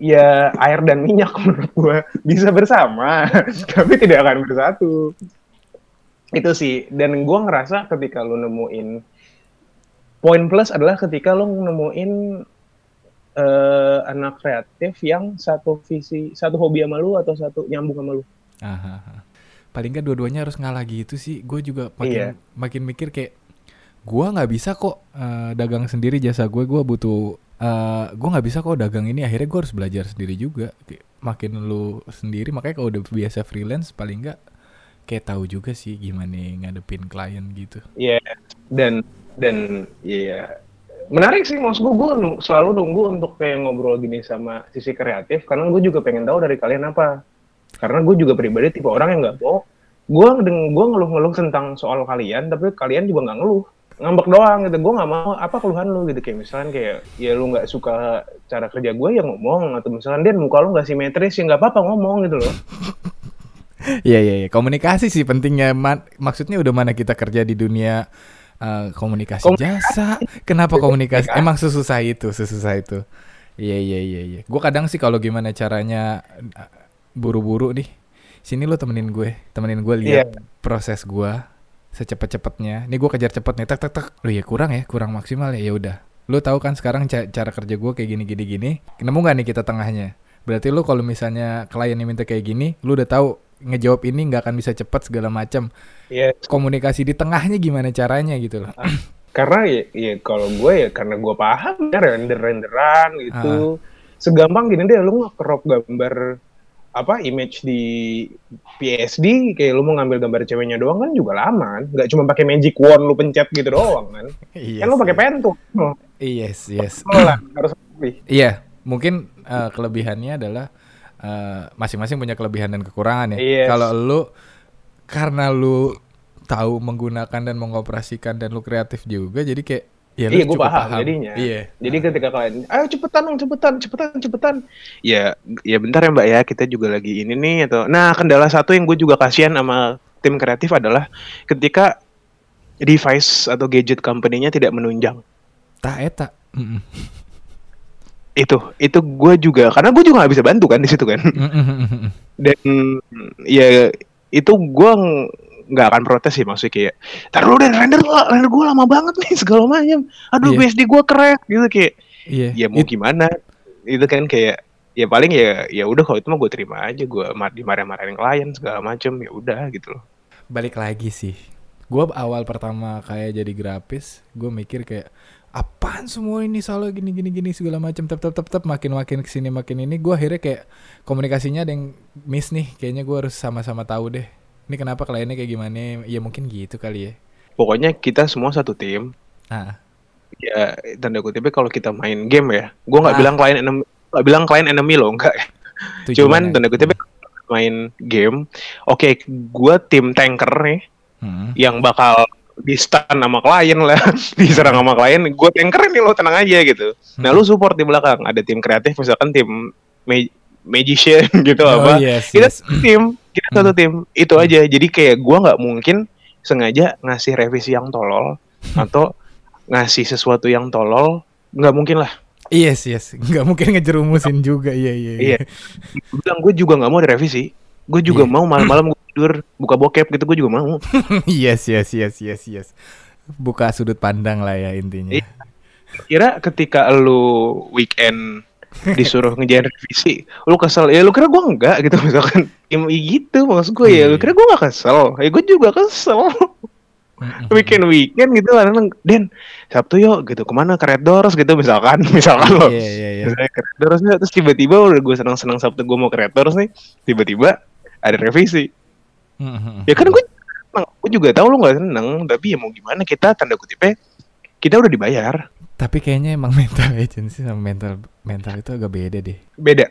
ya air dan minyak menurut gue bisa bersama tapi tidak akan bersatu itu sih dan gue ngerasa ketika lu nemuin poin plus adalah ketika lu nemuin eh, anak kreatif yang satu visi satu hobi sama lu atau satu nyambung sama lu Aha, aha. Paling nggak dua-duanya harus ngalah gitu sih. Gue juga makin Iya. makin mikir kayak gua nggak bisa kok eh, dagang sendiri jasa gue. Gue butuh eh gue nggak bisa kok dagang ini. Akhirnya gue harus belajar sendiri juga. Kayak Makin lu sendiri makanya kalau udah biasa freelance paling nggak kayak tahu juga sih gimana ngadepin klien gitu. Iya dan dan iya menarik sih maksud gue gue selalu nunggu untuk kayak ngobrol gini sama sisi kreatif karena gue juga pengen tahu dari kalian apa karena gue juga pribadi tipe orang yang nggak mau gue gue ngeluh-ngeluh tentang soal kalian tapi kalian juga nggak ngeluh ngambek doang gitu gue nggak mau apa keluhan lu gitu kayak misalkan kayak ya lu nggak suka cara kerja gue ya ngomong atau misalkan dia muka lu nggak simetris ya nggak apa-apa ngomong gitu loh Iya iya iya. Komunikasi sih pentingnya. Ma- maksudnya udah mana kita kerja di dunia eh, komunikasi, Komunikasi. jasa. Kenapa komunikasi? Emang sesusah itu, sesusah itu. Iya iya iya iya. Gue kadang sih kalau gimana caranya buru-buru nih. Sini lo temenin gue, temenin gue lihat Iya. proses gue secepat-cepatnya. Nih gue kejar cepet nih, tak tak tak. Lo ya kurang ya, kurang maksimal ya. Ya udah. Lo tahu kan sekarang ca- cara kerja gue kayak gini gini gini. Nemu gak nih kita tengahnya? Berarti lo kalau misalnya klien yang minta kayak gini, lo udah tahu ngejawab ini nggak akan bisa cepat segala macam. ya Komunikasi di tengahnya gimana caranya gitu loh. karena ya, ya kalau gue ya karena gue paham ya render renderan gitu segampang gini deh lu nge-crop gambar apa image di PSD kayak lu mau ngambil gambar ceweknya doang kan juga lama kan nggak cuma pakai magic wand lu pencet gitu doang kan Iya. kan lu pakai pen tuh Yes, yes. lah harus Iya, mungkin eh, kelebihannya adalah eh, masing-masing punya kelebihan dan kekurangan ya. Yes. Kalau lu karena lu tahu menggunakan dan mengoperasikan dan lu kreatif juga, jadi kayak ya iya gue cukup paham, jadinya Iya. jadi ketika kalian ayo cepetan dong cepetan cepetan cepetan ya ya bentar ya mbak ya kita juga lagi ini nih atau nah kendala satu yang gue juga kasihan sama tim kreatif adalah ketika device atau gadget company-nya tidak menunjang Tak eta. Mm-mm. itu itu gue juga karena gue juga nggak bisa bantu kan di situ kan Mm-mm. dan ya itu gue nggak akan protes sih maksudnya kayak taruh deh render render gua lama banget nih segala macam aduh Iya. BSD gua keren gitu kayak Iya. ya mau gimana? Itu kan kayak ya paling ya ya udah kalau itu mah gue terima aja gue dimarah-marahin klien segala macem ya udah gitu loh. Balik lagi sih. Gua awal pertama kayak jadi grafis, gue mikir kayak apaan semua ini salah gini gini gini segala macam tep tep tep tep makin makin ke sini makin ini. Gue akhirnya kayak komunikasinya ada yang miss nih. Kayaknya gue harus sama-sama tahu deh ini kenapa kliennya kayak gimana? Ya mungkin gitu kali ya. Pokoknya kita semua satu tim. Ah. Ya tanda kutipnya kalau kita main game ya gue nggak Ah. bilang klien enemy nggak bilang klien enemy loh enggak cuman tanda kutipnya main game oke gue tim tanker nih Hmm. yang bakal di stun sama klien lah diserang sama klien gue tanker nih lo tenang aja gitu. Nah Hmm. lu support di belakang ada tim kreatif misalkan tim magician gitu oh apa. yes, kita yes. tim kita Hmm. satu tim. Itu aja. Jadi kayak gua nggak mungkin sengaja ngasih revisi yang tolol atau ngasih sesuatu yang tolol. Nggak mungkin lah. Yes yes. Nggak mungkin ngejerumusin juga. Iya iya iya. Gua bilang gue juga nggak mau direvisi. Gue juga Iya. mau malam-malam gue tidur buka bokep gitu gue juga mau. Yes yes yes yes yes. Buka sudut pandang lah ya intinya. Iya. kira ketika lu weekend disuruh ngejain revisi. Lu kesel. Ya lu kira gua enggak gitu misalkan. Ya gitu maksud gue ya. Lu kira gua gak kesel. Ya gue juga kesel. Weekend weekend gitu kadang Den Sabtu yuk gitu ke mana? Ke Red Doors gitu misalkan. Misalkan lo. Iya iya Misalnya ke Red Doors nih, terus tiba-tiba udah gue senang-senang Sabtu gue mau ke Red Doors nih tiba-tiba ada revisi. Ya kan gue gue juga tahu lu nggak seneng tapi ya mau gimana kita tanda kutipnya kita udah dibayar Tapi kayaknya emang mental agency sama mental mental itu agak beda deh. beda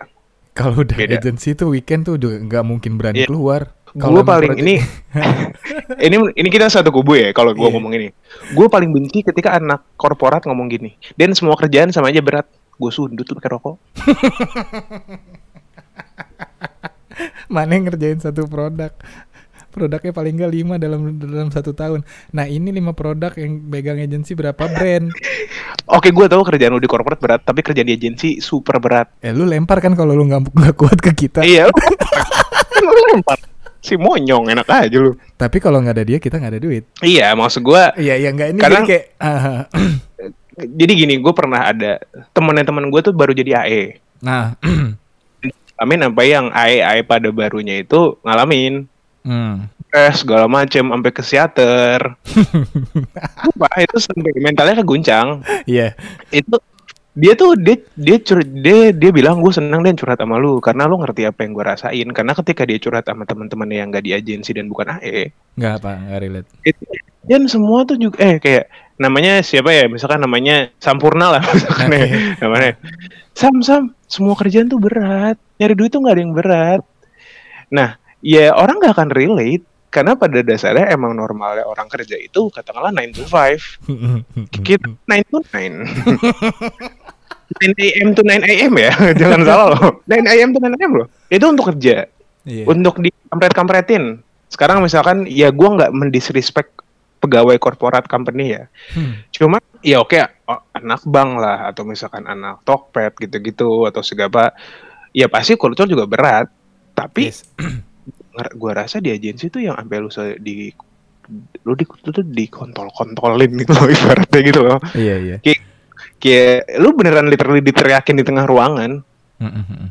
Kalau udah Beda. agency tuh weekend tuh udah nggak mungkin berani Iya. keluar. gue paling project- ini ini ini kita satu kubu ya kalau gue Iya. ngomong ini gue paling benci ketika anak korporat ngomong gini dan semua kerjaan sama aja berat gue sundut tuh pakai rokok mana yang ngerjain satu produk. Produknya paling nggak lima dalam dalam satu tahun. Nah ini lima produk yang pegang agency berapa brand? Oke, gue tahu kerjaan lu di korporat berat, tapi kerjaan di agensi super berat. Eh lu lempar kan kalau lu nggak nggak kuat ke kita. Iya, lu, lu lempar. Si monyong enak aja lu. Tapi kalau nggak ada dia kita nggak ada duit. Iya, maksud gue. Iya iya nggak ini Kadang- jadi kayak ah, Jadi gini, gue pernah ada temennya temen gue tuh baru jadi AE. nah Amin apa yang AE AE pada barunya itu ngalamin hmm. stres segala macem sampai ke psikiater. Sumpah, itu sampai mentalnya keguncang. Iya. Itu dia tuh dia dia cur- dia dia bilang gue seneng dan curhat sama lu karena lu ngerti apa yang gue rasain karena ketika dia curhat sama teman-teman yang gak di agensi dan bukan AE nggak apa nggak relate. itu dan semua tuh juga eh kayak namanya siapa ya misalkan namanya Sampurna lah misalkan ya namanya Sam Sam semua kerjaan tuh berat nyari duit tuh nggak ada yang berat nah ya orang nggak akan relate karena pada dasarnya emang normalnya orang kerja itu katakanlah 9 to 5 kita 9 to 9 9 AM to 9 AM ya jangan salah loh 9 AM to 9 AM loh itu untuk kerja Iya. untuk dikampret-kampretin. Sekarang misalkan ya gua nggak mendisrespect pegawai korporat company ya. Hmm. Cuma ya oke oh, anak bank lah atau misalkan anak Tokped gitu-gitu atau segala ya pasti kultur juga berat. Tapi Yes. gua rasa di agensi tuh yang sampai lu di lu di tuh dikontol-kontolin gitu loh ibaratnya gitu loh. Iya iya. Kayak lu beneran literally diteriakin di tengah ruangan. Mm-mm.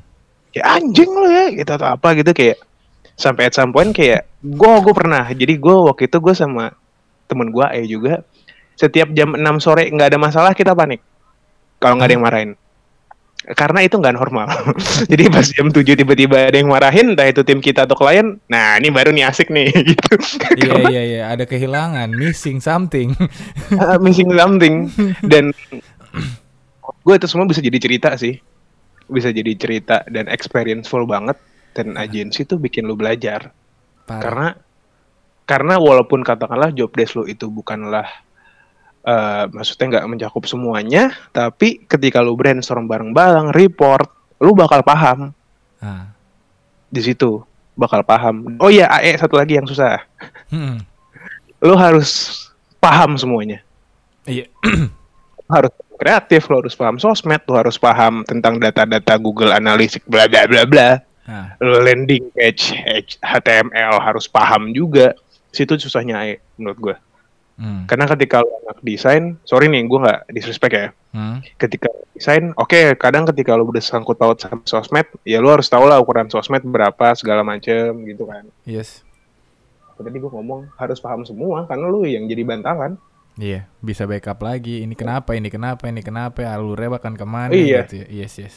ya anjing lo ya gitu atau apa gitu kayak sampai at some point kayak gue gue pernah jadi gue waktu itu gue sama temen gue eh juga setiap jam 6 sore nggak ada masalah kita panik kalau nggak ada yang marahin karena itu nggak normal. Jadi pas jam 7 tiba-tiba ada yang marahin entah itu tim kita atau klien nah ini baru nih asik nih gitu. Iya iya iya ada kehilangan, missing something. Ah, missing something. Dan gue itu semua bisa jadi cerita sih. Bisa jadi cerita dan experience full banget. Dan agensi tuh bikin lu belajar. Parah. karena karena walaupun katakanlah job desk lo itu bukanlah eh, maksudnya nggak mencakup semuanya tapi ketika lu brainstorm bareng-bareng report lu bakal paham Ah. di situ bakal paham oh iya AE satu lagi yang susah Hmm. lu harus paham semuanya Iya. Harus kreatif lu harus paham sosmed lu harus paham tentang data-data Google Analytics bla bla bla bla Ah. Lu landing page HTML harus paham juga situ susahnya AE menurut gue Hmm. karena ketika lo anak desain sorry nih gue nggak disrespect ya Hmm. ketika desain oke kadang ketika lo udah sangkut paut sama sosmed ya lo harus tahu lah ukuran sosmed berapa segala macem gitu kan Yes. tadi gue ngomong harus paham semua karena lo yang jadi bantalan Iya, bisa backup lagi. Ini kenapa? Ini kenapa? Ini kenapa? Alurnya bahkan ke mana? Iya. Gitu ya. Yes, yes.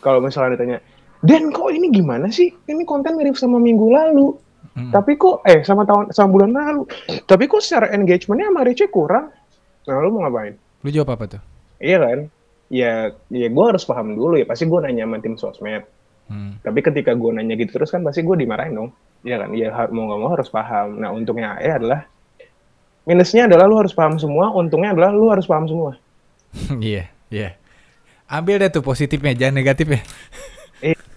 kalau misalnya ditanya Dan kok ini gimana sih ini konten mirip sama minggu lalu Mm. tapi kok eh sama tahun sama bulan lalu. Tapi kok secara engagementnya sama Richie kurang? Nah lo mau ngapain? Lu jawab apa tuh? iya kan? Ya ya gue harus paham dulu ya. Pasti gue nanya sama tim sosmed. Hmm. tapi ketika gue nanya gitu terus kan pasti gue dimarahin dong. Iya kan? Ya mau nggak mau harus paham. Nah untungnya AE adalah minusnya adalah lu harus paham semua. Untungnya adalah lu harus paham semua. Iya, iya. Ambil deh tuh positifnya, jangan negatifnya.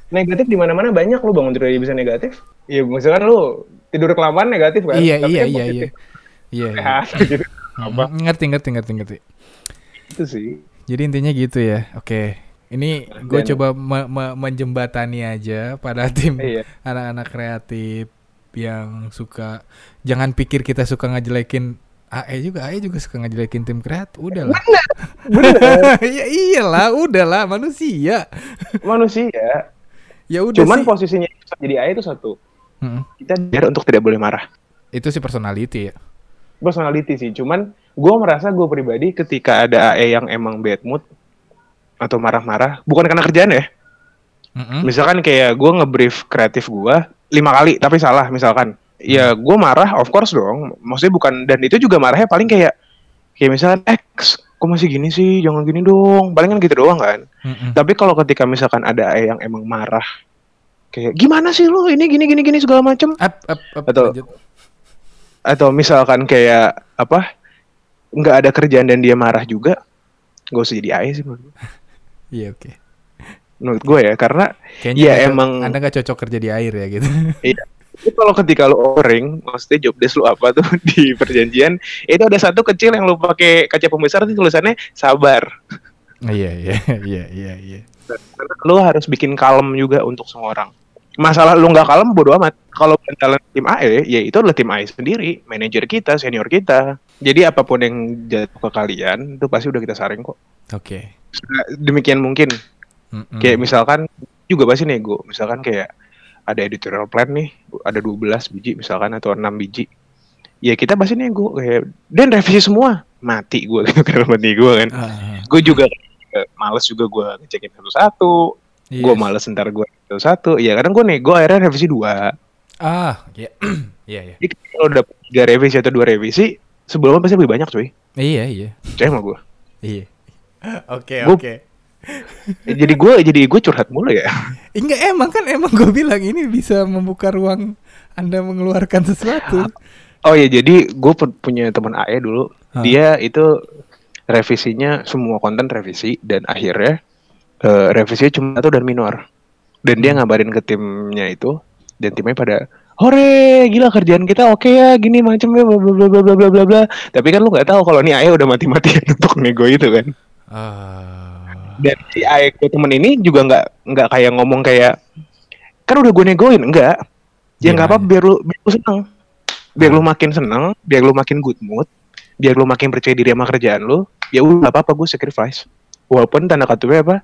negatif di mana mana banyak lu bangun tidur aja bisa negatif Iya misalkan lu tidur kelamaan negatif kan iya, Tapi iya, kan iya, iya. Iya, iya. Gitu apa Ngerti, ngerti, ngerti, ngerti. itu sih Jadi intinya gitu ya. Oke. Ini gue coba me- me- menjembatani aja pada tim iya anak-anak kreatif yang suka jangan pikir kita suka ngejelekin AE juga AE juga suka ngejelekin tim kreatif udah lah bener ya iyalah udah lah manusia manusia ya udah cuman sih. posisinya jadi AE itu satu. Mm-mm. kita biar untuk tidak boleh marah. Itu sih personality ya. Personality sih cuman gue merasa gue pribadi ketika ada AE yang emang bad mood atau marah-marah bukan karena kerjaan ya. Mm-mm. misalkan kayak gue ngebrief kreatif gue lima kali tapi salah misalkan. Ya gue marah of course dong. Maksudnya bukan dan itu juga marahnya paling kayak kayak misalkan X kok masih gini sih? Jangan gini dong. Paling kan gitu doang kan. Mm-mm. tapi kalau ketika misalkan ada yang emang marah kayak gimana sih lu? Ini gini gini gini segala macem. Up up up Atau- lanjut. atau misalkan kayak apa nggak ada kerjaan dan dia marah juga gak usah jadi AE sih menurut gue. iya oke. Menurut gue ya karena kayaknya Ya, emang- anda nggak cocok kerja di air ya gitu. Itu kalau ketika lu orang maksudnya job desk lu apa tuh di perjanjian itu ada satu kecil yang lu pakai kaca pembesar itu tulisannya sabar. Iya iya iya iya iya. Karena lu harus bikin kalem juga untuk semua orang. Masalah lu nggak kalem bodo amat. Kalau bantalan tim AE ya itu adalah tim AE sendiri manajer kita senior kita. Jadi apa pun yang jatuh ke kalian itu pasti udah kita saring kok. Oke. Demikian mungkin. Mm-mm. kayak misalkan juga pasti nego. Misalkan kayak ada editorial plan nih ada 12 biji misalkan atau 6 biji. Ya kita pasti nego kayak dan revisi semua. Mati gue gitu dalam hati gue kan. Ah, ah. gue juga eh, males juga gue ngecekin satu-satu Yes. gue males ntar gue satu-satu ya kadang gue nego akhirnya revisi dua. Ah iya iya iya. Jadi kalau udah tiga revisi atau dua revisi sebelumnya pasti lebih banyak cuy. Iya iya. Percaya sama gue iya. Oke oke Eh, jadi gue jadi gue curhat mulu ya? Eh, enggak emang kan emang gue bilang ini bisa membuka ruang anda mengeluarkan sesuatu. Oh ya jadi gue punya teman AE ya dulu. Huh? dia itu revisinya semua konten revisi dan akhirnya uh, revisinya cuma satu dan minor. Dan dia hmm. ngabarin ke timnya itu dan timnya pada hore gila kerjaan kita oke okay ya gini macam ya bla bla bla bla bla bla tapi kan lu nggak tahu kalau nih ayah udah mati matian untuk nego itu kan. Uh... Dan si gue temen ini juga nggak nggak kayak ngomong kayak kan udah gue negoin, enggak. Ya nggak apa Gimana? biar lu biar lu seneng. Biar lu makin seneng, biar lu makin good mood, biar lu makin percaya diri sama kerjaan lu, ya udah apa-apa gue sacrifice. Walaupun tanda kutipnya apa?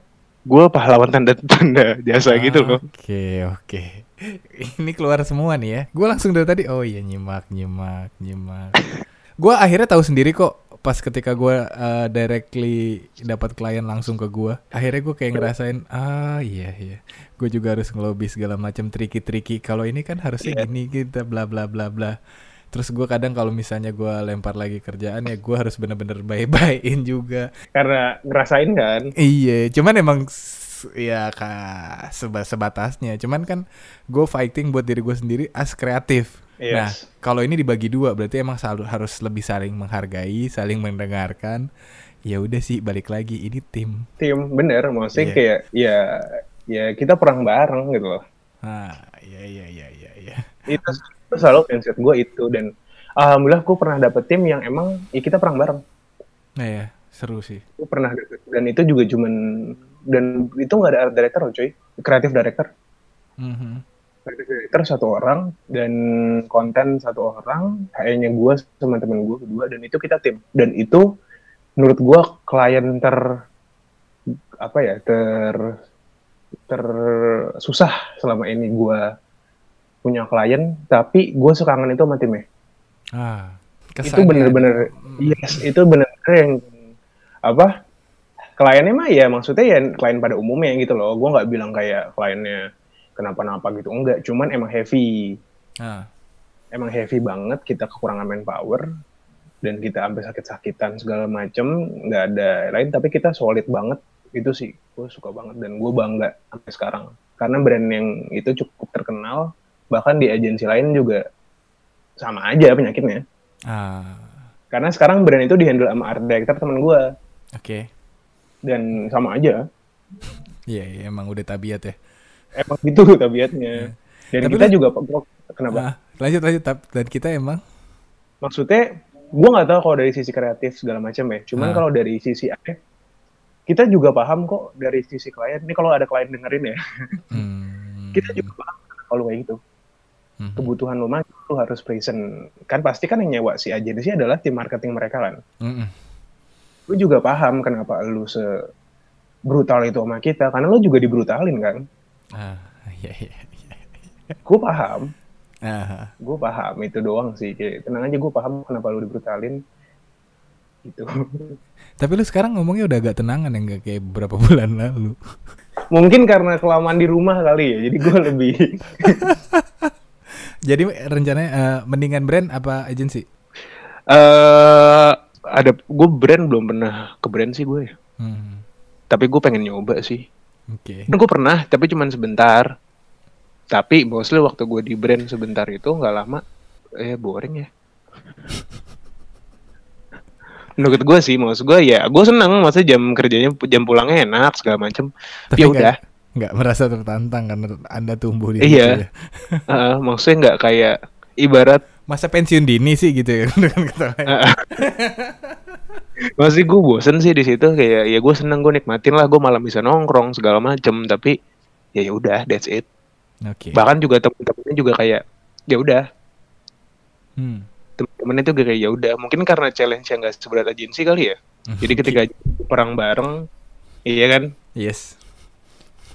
Gue pahlawan tanda tanda jasa gitu loh. Oke oke. Ini keluar semua nih ya. Gue langsung dari tadi. Oh iya nyimak nyimak nyimak. gue akhirnya tahu sendiri kok pas ketika gue uh, directly dapat klien langsung ke gue. Akhirnya gue kayak ngerasain ah iya iya. Gue juga harus ngelobi segala macam triki-triki. Kalau ini kan harusnya Iya. gini kita bla bla bla bla. Terus gue kadang kalau misalnya gue lempar lagi kerjaan ya gue harus bener-bener bye-byein juga. Karena ngerasain kan. Iya, cuman emang ya kak seba sebatasnya. Cuman kan gue fighting buat diri gue sendiri as kreatif. Nah, Yes. kalau ini dibagi dua berarti emang selalu harus lebih saling menghargai, saling mendengarkan. Ya udah sih balik lagi ini tim. Tim bener, maksudnya Iya. kayak ya ya kita perang bareng gitu loh. Ah, iya iya iya iya iya. Itu, itu selalu mindset gue itu dan alhamdulillah gue pernah dapet tim yang emang ya kita perang bareng. Nah ya, seru sih. Gue pernah dapet dan itu juga cuman dan itu nggak ada art director loh cuy, kreatif director. Mhm. Creator satu orang dan konten satu orang HE-nya gue sama temen gue kedua dan itu kita tim. Dan itu menurut gue klien ter apa ya ter ter susah selama ini gue punya klien tapi gue suka kangen itu sama timnya. Ah, itu bener-bener ada. yes itu bener-bener yang apa kliennya mah ya maksudnya ya klien pada umumnya gitu loh. Gue nggak bilang kayak kliennya kenapa-napa gitu. Enggak cuman emang heavy. Ah, emang heavy banget kita kekurangan manpower dan kita sampai sakit-sakitan segala macem nggak ada lain. Tapi kita solid banget itu sih. Gue suka banget dan gue bangga sampai sekarang. Karena brand yang itu cukup terkenal bahkan di agensi lain juga sama aja penyakitnya. Ah, karena sekarang brand itu dihandle sama art director temen gue oke. dan sama aja. Iya, iya, emang udah tabiat ya. Emang gitu tabiatnya. Dan Tapi kita lu- juga kenapa? Ah, lanjut lanjut. Dan kita emang? Maksudnya gue nggak tahu kalau dari sisi kreatif segala macam ya. Cuman Ah. kalau dari sisi apa kita juga paham kok dari sisi klien. Ini kalau ada klien dengerin ya. Hmm, kita juga paham kalau kayak gitu. Hmm, kebutuhan lo mah lo harus present. Kan pasti kan yang nyewa si agensi adalah tim marketing mereka kan. Hmm, lu juga paham kenapa lu se brutal itu sama kita. Karena lu juga dibrutalin kan Ah, iya, iya. gue paham Ah, gue paham itu doang sih tenang aja gue paham kenapa lu dibrutalin gitu tapi lu sekarang ngomongnya udah agak tenangan ya nggak kayak beberapa bulan lalu. mungkin karena kelamaan di rumah kali ya jadi gue lebih Jadi rencananya eh, mendingan brand apa agensi? eh ada gue brand belum pernah ke brand sih gue ya. Hmm, tapi gue pengen nyoba sih Oke. gue pernah tapi cuman sebentar tapi mostly waktu gue di brand sebentar itu nggak lama eh boring ya menurut gue sih maksud gue ya gue seneng maksudnya jam kerjanya jam pulangnya enak segala macem Tapi ya udah nggak merasa tertantang karena anda tumbuh di Iya. ya. Heeh, maksudnya nggak kayak ibarat Masa pensiun dini sih gitu ya. masih gue bosen sih di situ kayak ya gue seneng gue nikmatin lah gue malam bisa nongkrong segala macem tapi ya ya udah that's it Oke. bahkan juga temen-temennya juga kayak ya udah Hmm. temen-temennya tuh kayak ya udah mungkin karena challenge yang gak seberat agensi kali ya jadi ketika perang bareng iya kan Yes.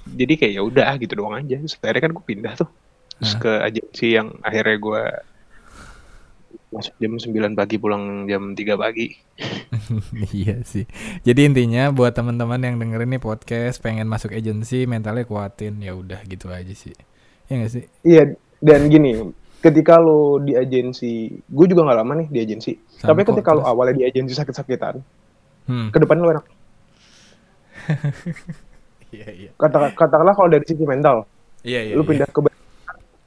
jadi kayak ya udah gitu doang aja terus akhirnya kan gue pindah tuh terus Hah? ke agensi yang akhirnya gue masuk jam 9 pagi pulang jam 3 pagi iya sih. Jadi intinya buat teman-teman yang dengerin nih podcast pengen masuk agensi mentalnya kuatin ya udah gitu aja sih. Ya nggak sih? iya dan gini ketika lo di agensi gue juga nggak lama nih di agensi tapi ketika lo awalnya di agensi sakit-sakitan Hmm. ke depan lo enak Iya iya. kata katakanlah kalau dari sisi mental Iya iya. lu iya. pindah ke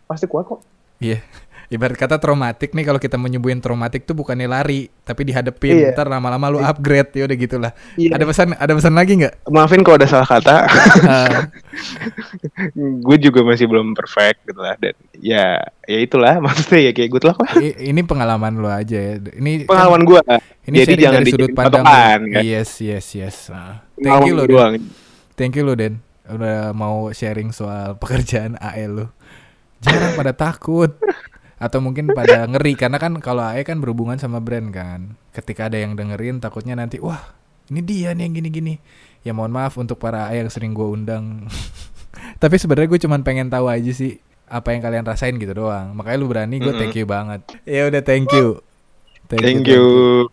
pasti kuat kok Iya. Ibarat kata traumatik nih kalau kita menyembuhin traumatik tuh bukannya lari, tapi dihadepin. Iya. Ntar lama-lama lu upgrade ya udah gitulah. Iya. Ada pesan ada pesan lagi nggak? maafin kalau ada salah kata Ah, gue juga masih belum perfect gitu lah dan ya ya itulah maksudnya ya kayak good luck lah ini pengalaman lu aja ya. Ini kan- pengalaman gue ini jadi jangan dari sudut pandang patokan, kan? Yes, yes, yes. Ah. Thank you lo, Den. doang. Thank you lo, Den. Udah mau sharing soal pekerjaan AE lu. Jarang pada takut. Atau mungkin pada ngeri karena kan kalau AE kan berhubungan sama brand kan. Ketika ada yang dengerin takutnya nanti wah, ini dia nih yang gini-gini. Ya mohon maaf untuk para AE yang sering gue undang. Tapi sebenarnya gue cuman pengen tahu aja sih apa yang kalian rasain gitu doang. Makanya lu berani gue thank you banget. Ya udah thank you. thank you